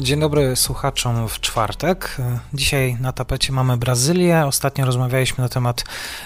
Dzień dobry słuchaczom w czwartek. Dzisiaj na tapecie mamy Brazylię. Ostatnio rozmawialiśmy na temat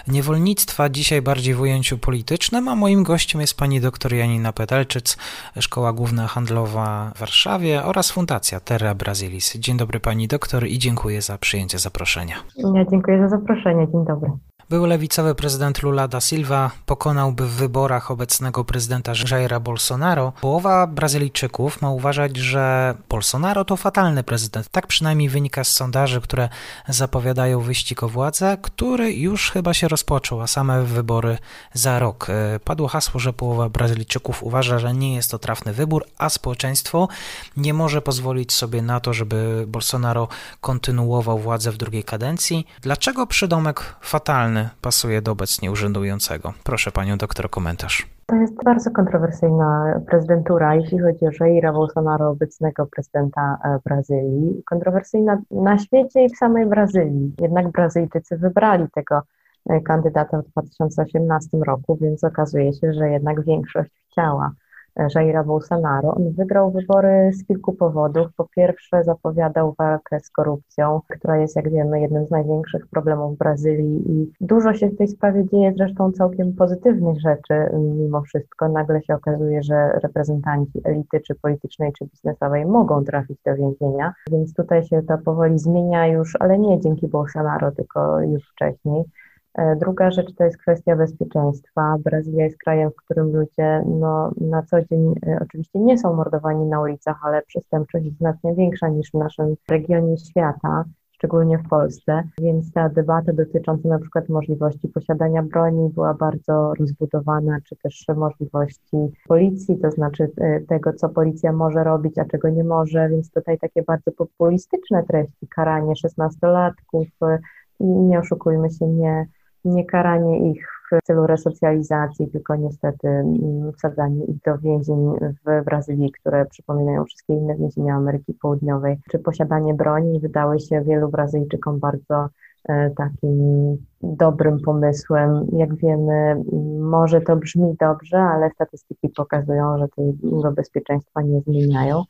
niewolnictwa, dzisiaj bardziej w ujęciu politycznym, a moim gościem jest pani dr Janina Petelczyc, Szkoła Główna Handlowa w Warszawie oraz Fundacja Terra Brasilis. Dzień dobry pani doktor i dziękuję za przyjęcie zaproszenia. Ja dziękuję za zaproszenie. Dzień dobry. Był lewicowy prezydent Lula da Silva pokonałby w wyborach obecnego prezydenta Jaira Bolsonaro. Połowa Brazylijczyków ma uważać, że Bolsonaro to fatalny prezydent. Tak przynajmniej wynika z sondaży, które zapowiadają wyścig o władzę, który już chyba się rozpoczął, a same wybory za rok. Padło hasło, że połowa Brazylijczyków uważa, że nie jest to trafny wybór, a społeczeństwo nie może pozwolić sobie na to, żeby Bolsonaro kontynuował władzę w drugiej kadencji. Dlaczego przydomek fatalny pasuje do obecnie urzędującego. Proszę panią doktor komentarz. To jest bardzo kontrowersyjna prezydentura, jeśli chodzi o Jaira Bolsonaro, obecnego prezydenta e, Brazylii. Kontrowersyjna na świecie i w samej Brazylii. Jednak Brazylijczycy wybrali tego e, kandydata w 2018 roku, więc okazuje się, że jednak większość chciała Jaira Bolsonaro. On wygrał wybory z kilku powodów. Po pierwsze, zapowiadał walkę z korupcją, która jest, jak wiemy, jednym z największych problemów w Brazylii i dużo się w tej sprawie dzieje, zresztą całkiem pozytywnych rzeczy. Mimo wszystko nagle się okazuje, że reprezentanci elity, czy politycznej, czy biznesowej mogą trafić do więzienia, więc tutaj się to powoli zmienia już, ale nie dzięki Bolsonaro, tylko już wcześniej. E, druga rzecz to jest kwestia bezpieczeństwa. Brazylia jest krajem, w którym ludzie no, na co dzień e, oczywiście nie są mordowani na ulicach, ale przestępczość jest znacznie większa niż w naszym regionie świata, szczególnie w Polsce. Więc ta debata dotycząca na przykład możliwości posiadania broni była bardzo rozbudowana, czy też możliwości policji, to znaczy e, tego, co policja może robić, a czego nie może. Więc tutaj takie bardzo populistyczne treści, karanie szesnastolatków i nie oszukujmy się, nie nie karanie ich w celu resocjalizacji, tylko niestety mm, wsadzanie ich do więzień w Brazylii, które przypominają wszystkie inne więzienia Ameryki Południowej, czy posiadanie broni wydały się wielu Brazylijczykom bardzo e, takim dobrym pomysłem. Jak wiemy, może to brzmi dobrze, ale statystyki pokazują, że tego bezpieczeństwa nie zmieniają.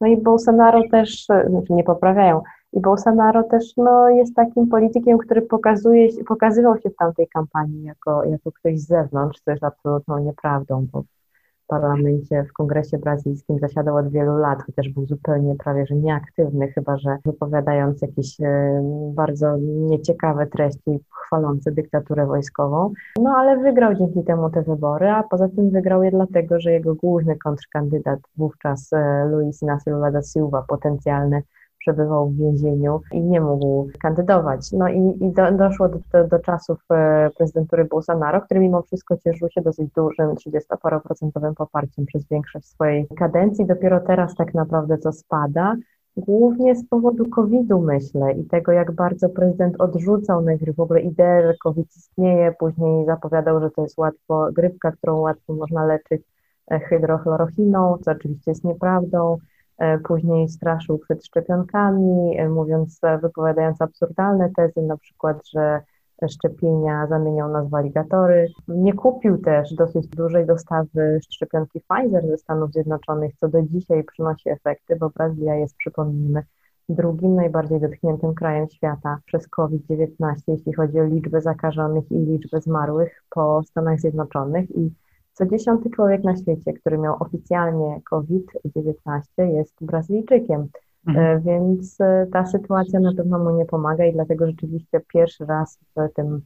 No i Bolsonaro też, znaczy nie poprawiają, i Bolsonaro też no, jest takim politykiem, który pokazuje, pokazywał się w tamtej kampanii jako, jako ktoś z zewnątrz, co jest absolutną nieprawdą, bo w parlamencie, w kongresie brazylijskim zasiadał od wielu lat, chociaż był zupełnie prawie że nieaktywny, chyba że wypowiadając jakieś e, bardzo nieciekawe treści chwalące dyktaturę wojskową. No ale wygrał dzięki temu te wybory, a poza tym wygrał je dlatego, że jego główny kontrkandydat wówczas e, Luis Inácio Lula da Silva, potencjalny przebywał w więzieniu i nie mógł kandydować. No i, i do, doszło do, do, do, czasów e, prezydentury Bolsonaro, który mimo wszystko cieszył się dosyć dużym, 30% poparciem przez większość swojej kadencji. Dopiero teraz tak naprawdę to spada. Głównie z powodu COVID-u myślę i tego, jak bardzo prezydent odrzucał najpierw w ogóle ideę, że COVID istnieje, później zapowiadał, że to jest łatwo grypka, którą łatwo można leczyć e, hydrochlorochiną, co oczywiście jest nieprawdą. E, później straszył przed szczepionkami, e, mówiąc, e, wypowiadając absurdalne tezy, na przykład, że szczepienia zamienią nas w aligatory. Nie kupił też dosyć dużej dostawy szczepionki Pfizer ze Stanów Zjednoczonych, co do dzisiaj przynosi efekty, bo Brazylia jest, przypomnijmy, drugim najbardziej dotkniętym krajem świata przez COVID-19, jeśli chodzi o liczbę zakażonych i liczbę zmarłych po Stanach Zjednoczonych i co dziesiąty człowiek na świecie, który miał oficjalnie COVID-19 jest Brazylijczykiem. Mhm. E, więc e, ta sytuacja na pewno mu nie pomaga i dlatego rzeczywiście pierwszy raz w tym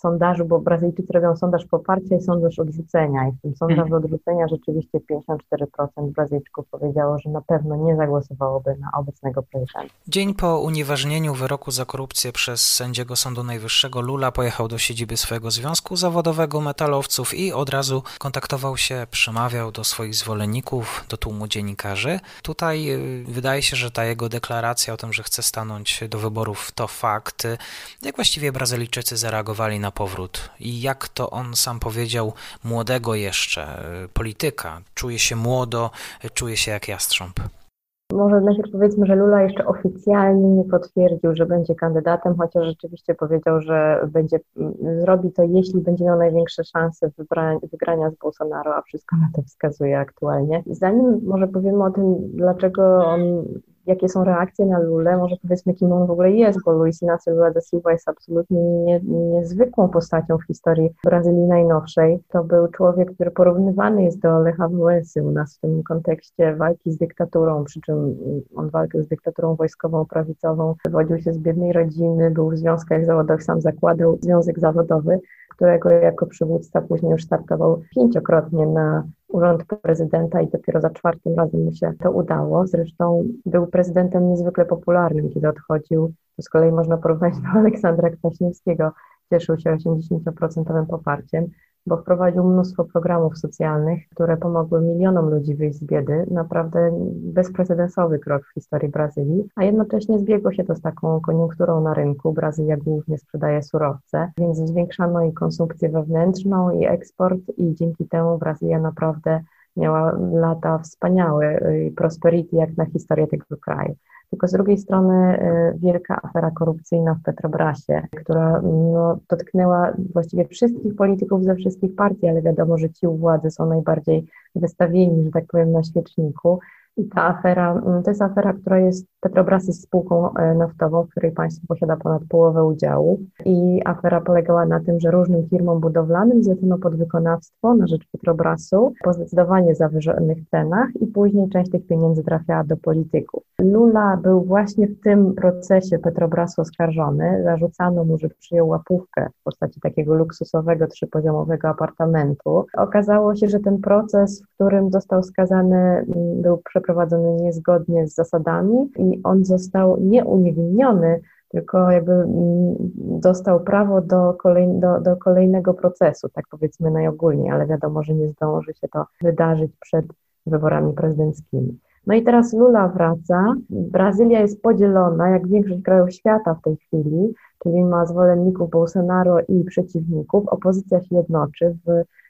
sondażu, bo Brazylijczycy robią sondaż poparcia i sondaż odrzucenia i w tym sondażu mhm. odrzucenia rzeczywiście 54% Brazylijczyków powiedziało, że na pewno nie zagłosowałoby na obecnego prezydenta. Dzień po unieważnieniu wyroku za korupcję przez sędziego Sądu Najwyższego Lula pojechał do siedziby swojego związku zawodowego metalowców i od razu kontaktował się, przemawiał do swoich zwolenników, do tłumu dziennikarzy. Tutaj y, wydaje się, że ta jego deklaracja o tym, że chce stanąć do wyborów to fakt. Jak właściwie Brazylijczycy zareagowali na powrót i jak to on sam powiedział, młodego jeszcze y, polityka, czuje się młodo, czuje się jak jastrząb? Może najpierw powiedzmy, że Lula jeszcze oficjalnie nie potwierdził, że będzie kandydatem, chociaż rzeczywiście powiedział, że będzie, zrobi to, jeśli będzie miał największe szanse wygrania z Bolsonaro, a wszystko na to wskazuje aktualnie. Zanim może powiemy o tym, dlaczego on jakie są reakcje na Lulę, może powiedzmy, kim on w ogóle jest, bo Luis Inácio Lula da Silva jest absolutnie nie, niezwykłą postacią w historii Brazylii najnowszej. To był człowiek, który porównywany jest do Lecha Wałęsy u nas w tym kontekście walki z dyktaturą, przy czym on walkę z dyktaturą wojskową, prawicową, wywodził się z biednej rodziny, był w związkach zawodowych, sam zakładał związek zawodowy, którego jako przywódca później już startował pięciokrotnie na urząd prezydenta i dopiero za czwartym razem mu się to udało. Zresztą był prezydentem niezwykle popularnym, kiedy odchodził. To z kolei można porównać do Aleksandra Kwaśniewskiego. Cieszył się 80% poparciem bo wprowadził mnóstwo programów socjalnych, które pomogły milionom ludzi wyjść z biedy. Naprawdę bezprecedensowy krok w historii Brazylii, a jednocześnie zbiegło się to z taką koniunkturą na rynku. Brazylia głównie sprzedaje surowce, więc zwiększano i konsumpcję wewnętrzną, i eksport, i dzięki temu Brazylia naprawdę miała lata wspaniałe i prosperity jak na historię tego kraju. Tylko z drugiej strony y, wielka afera korupcyjna w Petrobrasie, która no, dotknęła właściwie wszystkich polityków ze wszystkich partii, ale wiadomo, że ci u władzy są najbardziej wystawieni, że tak powiem, na świeczniku. I ta afera, mm, to jest afera, która jest, Petrobras jest spółką e, naftową, w której państwo posiada ponad połowę udziału. I afera polegała na tym, że różnym firmom budowlanym zlecono podwykonawstwo na rzecz Petrobrasu po zdecydowanie zawyżonych cenach i później część tych pieniędzy trafiała do polityków. Lula był właśnie w tym procesie Petrobrasu oskarżony. Zarzucano mu, że przyjął łapówkę w postaci takiego luksusowego, trzypoziomowego apartamentu. Okazało się, że ten proces, w którym został skazany, mm, był przeprowadzony przeprowadzony niezgodnie z zasadami i on został nieuniewinniony, tylko jakby mm, dostał prawo do, kolej, do, do kolejnego procesu, tak powiedzmy najogólniej, ale wiadomo, że nie zdąży się to wydarzyć przed wyborami prezydenckimi. No i teraz Lula wraca. Brazylia jest podzielona, jak większość krajów świata w tej chwili, czyli ma zwolenników Bolsonaro i przeciwników. Opozycja się jednoczy.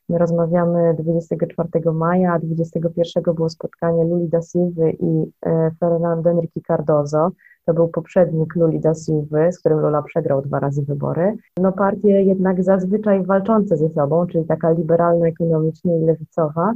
My rozmawiamy 24 maja, a 21 było spotkanie Luli da Silva i e, Fernando Henrique Cardozo. To był poprzednik Luli da Silva, z którym Lula przegrał dwa razy wybory. No partie jednak zazwyczaj walczące ze sobą, czyli taka liberalno-ekonomicznie i lewicowa,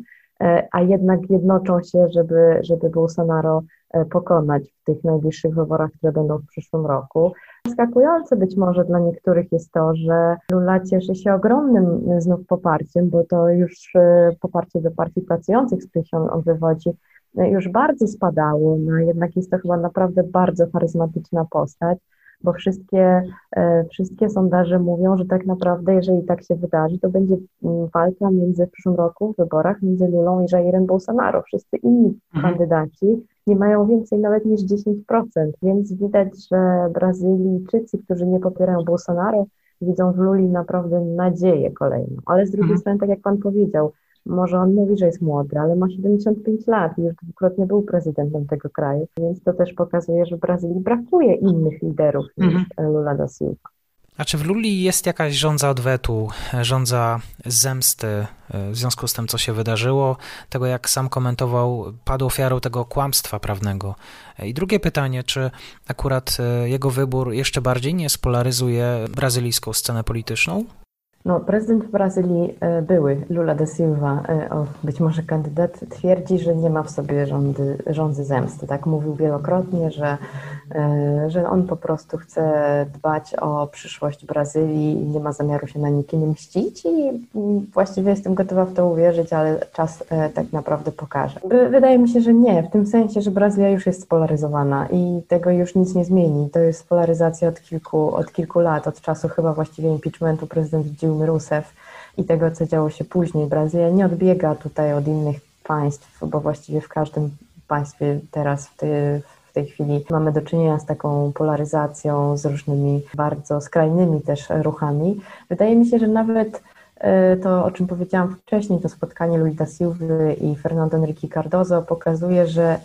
a jednak jednoczą się, żeby, żeby Bolsonaro e, pokonać w tych najbliższych wyborach, które będą w przyszłym roku. Zaskakujące być może dla niektórych jest to, że Lula cieszy się ogromnym znów poparciem, bo to już e, poparcie do partii pracujących, z których on, wywodzi, e, już bardzo spadało, no jednak jest to chyba naprawdę bardzo charyzmatyczna postać, bo wszystkie, e, wszystkie sondaże mówią, że tak naprawdę, jeżeli tak się wydarzy, to będzie mm, walka między w przyszłym roku w wyborach między Lulą i Jairem Bolsonaro. Wszyscy inni mhm. kandydaci nie mają więcej nawet niż 10%, więc widać, że Brazylijczycy, którzy nie popierają Bolsonaro, widzą w Luli naprawdę nadzieję kolejną. Ale z drugiej mhm. strony, tak jak Pan powiedział, może on mówi, że jest młody, ale ma 75 lat i już dwukrotnie był prezydentem tego kraju, więc to też pokazuje, że w Brazylii brakuje innych liderów niż mhm. Lula da Silva. A czy w Luli jest jakaś rządza odwetu, rządza zemsty e, w związku z tym, co się wydarzyło, tego jak sam komentował, padł ofiarą tego kłamstwa prawnego? E, I drugie pytanie, czy akurat e, jego wybór jeszcze bardziej nie spolaryzuje brazylijską scenę polityczną? No, prezydent Brazylii e, były Lula da Silva, e, być może kandydat, twierdzi, że nie ma w sobie rządy, rządzy zemsty. Tak mówił wielokrotnie, że, e, że on po prostu chce dbać o przyszłość Brazylii i nie ma zamiaru się na nikim mścić i właściwie jestem gotowa w to uwierzyć, ale czas tak naprawdę pokaże. Wydaje mi się, że nie, w tym sensie, że Brazylia już jest spolaryzowana i tego już nic nie zmieni. To jest polaryzacja od kilku, od kilku lat, od czasu chyba właściwie impeachmentu prezydent Dilmy Rousseff i tego, co działo się później. Brazylia nie odbiega tutaj od innych państw, bo właściwie w każdym państwie teraz w tej, w tej chwili mamy do czynienia z taką polaryzacją, z różnymi bardzo skrajnymi też ruchami. Wydaje mi się, że nawet e, to, o czym powiedziałam wcześniej, to spotkanie Luisa Silva i Fernando Henrique Cardozo pokazuje, że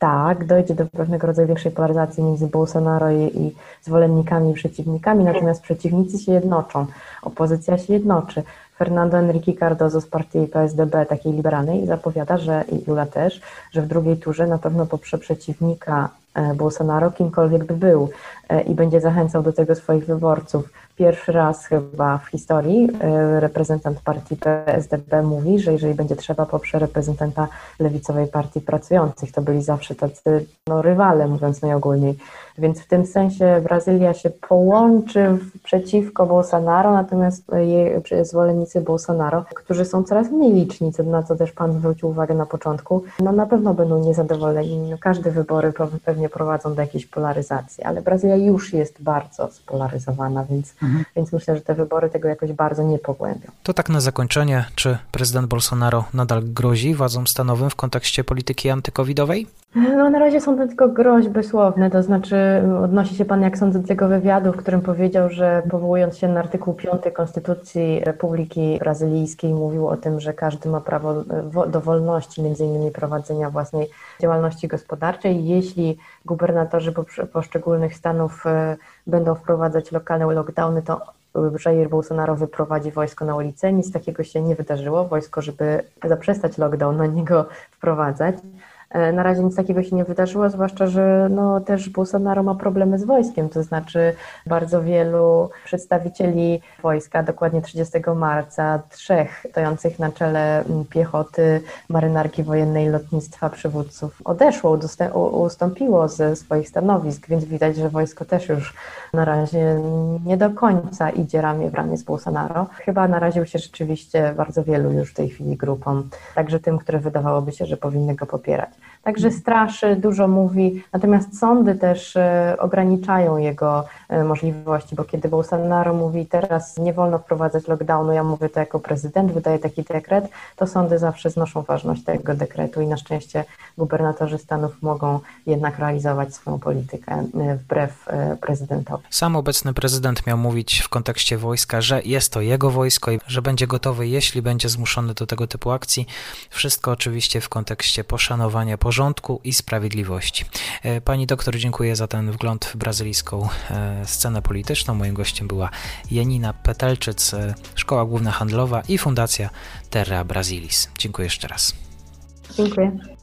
tak, dojdzie do pewnego rodzaju większej polaryzacji między Bolsonaro i, i zwolennikami i przeciwnikami, natomiast przeciwnicy się jednoczą, opozycja się jednoczy. Fernando Enrique Cardozo z partii PSDB, takiej liberalnej, zapowiada, że i Lula też, że w drugiej turze na pewno poprze przeciwnika e, Bolsonaro, kimkolwiek by był, e, i będzie zachęcał do tego swoich wyborców. Pierwszy raz chyba w historii e, reprezentant partii PSDB mówi, że jeżeli będzie trzeba, poprze reprezentanta lewicowej partii pracujących. To byli zawsze tacy no, rywale, mówiąc najogólniej. Więc w tym sensie Brazylia się połączy przeciwko Bolsonaro, natomiast jej zwolennicy Bolsonaro, którzy są coraz mniej liczni, na co też Pan zwrócił uwagę na początku, no na pewno będą niezadowoleni. No, każde wybory pewnie prowadzą do jakiejś polaryzacji, ale Brazylia już jest bardzo spolaryzowana, więc, mhm. więc myślę, że te wybory tego jakoś bardzo nie pogłębią. To tak na zakończenie, czy prezydent Bolsonaro nadal grozi władzom stanowym w kontekście polityki antykowidowej? No na razie są to tylko groźby słowne, to znaczy odnosi się Pan, jak sądzę, do tego wywiadu, w którym powiedział, że powołując się na artykuł 5 Konstytucji Republiki Brazylijskiej mówił o tym, że każdy ma prawo do wolności, między innymi prowadzenia własnej działalności gospodarczej. Jeśli gubernatorzy poszczególnych stanów e, będą wprowadzać lokalne lockdowny, to Jair Bolsonaro wyprowadzi wojsko na ulicę. Nic takiego się nie wydarzyło. Wojsko, żeby zaprzestać lockdown, na niego wprowadzać. E, na razie nic takiego się nie wydarzyło, zwłaszcza, że no, też Bolsonaro ma problemy z wojskiem, to znaczy bardzo wielu przedstawicieli wojska, dokładnie 30 marca, trzech stojących na czele piechoty, marynarki wojennej, lotnictwa, przywódców odeszło, ustąpiło ze swoich stanowisk, więc widać, że wojsko też już na razie nie do końca idzie ramię w ramię z Bolsonaro. Chyba naraził się rzeczywiście bardzo wielu już w tej chwili grupom, także tym, które wydawałoby się, że powinny go popierać. Także straszy, dużo mówi, natomiast sądy też e, ograniczają jego e, możliwości, bo kiedy Bolsonaro mówi teraz nie wolno wprowadzać lockdownu, ja mówię to jako prezydent, wydaje taki dekret, to sądy zawsze znoszą ważność tego dekretu i na szczęście gubernatorzy stanów mogą jednak realizować swoją politykę e, wbrew prezydentowi. Sam obecny prezydent miał mówić w kontekście wojska, że jest to jego wojsko i że będzie gotowy, jeśli będzie zmuszony do tego typu akcji. Wszystko oczywiście w kontekście poszanowania porządku i sprawiedliwości. E, pani doktor, dziękuję za ten wgląd w brazylijską e, scenę polityczną. Moim gościem była Janina Petelczyc, e, Szkoła Główna Handlowa i Fundacja Terra Brasilis. Dziękuję jeszcze raz. Dziękuję.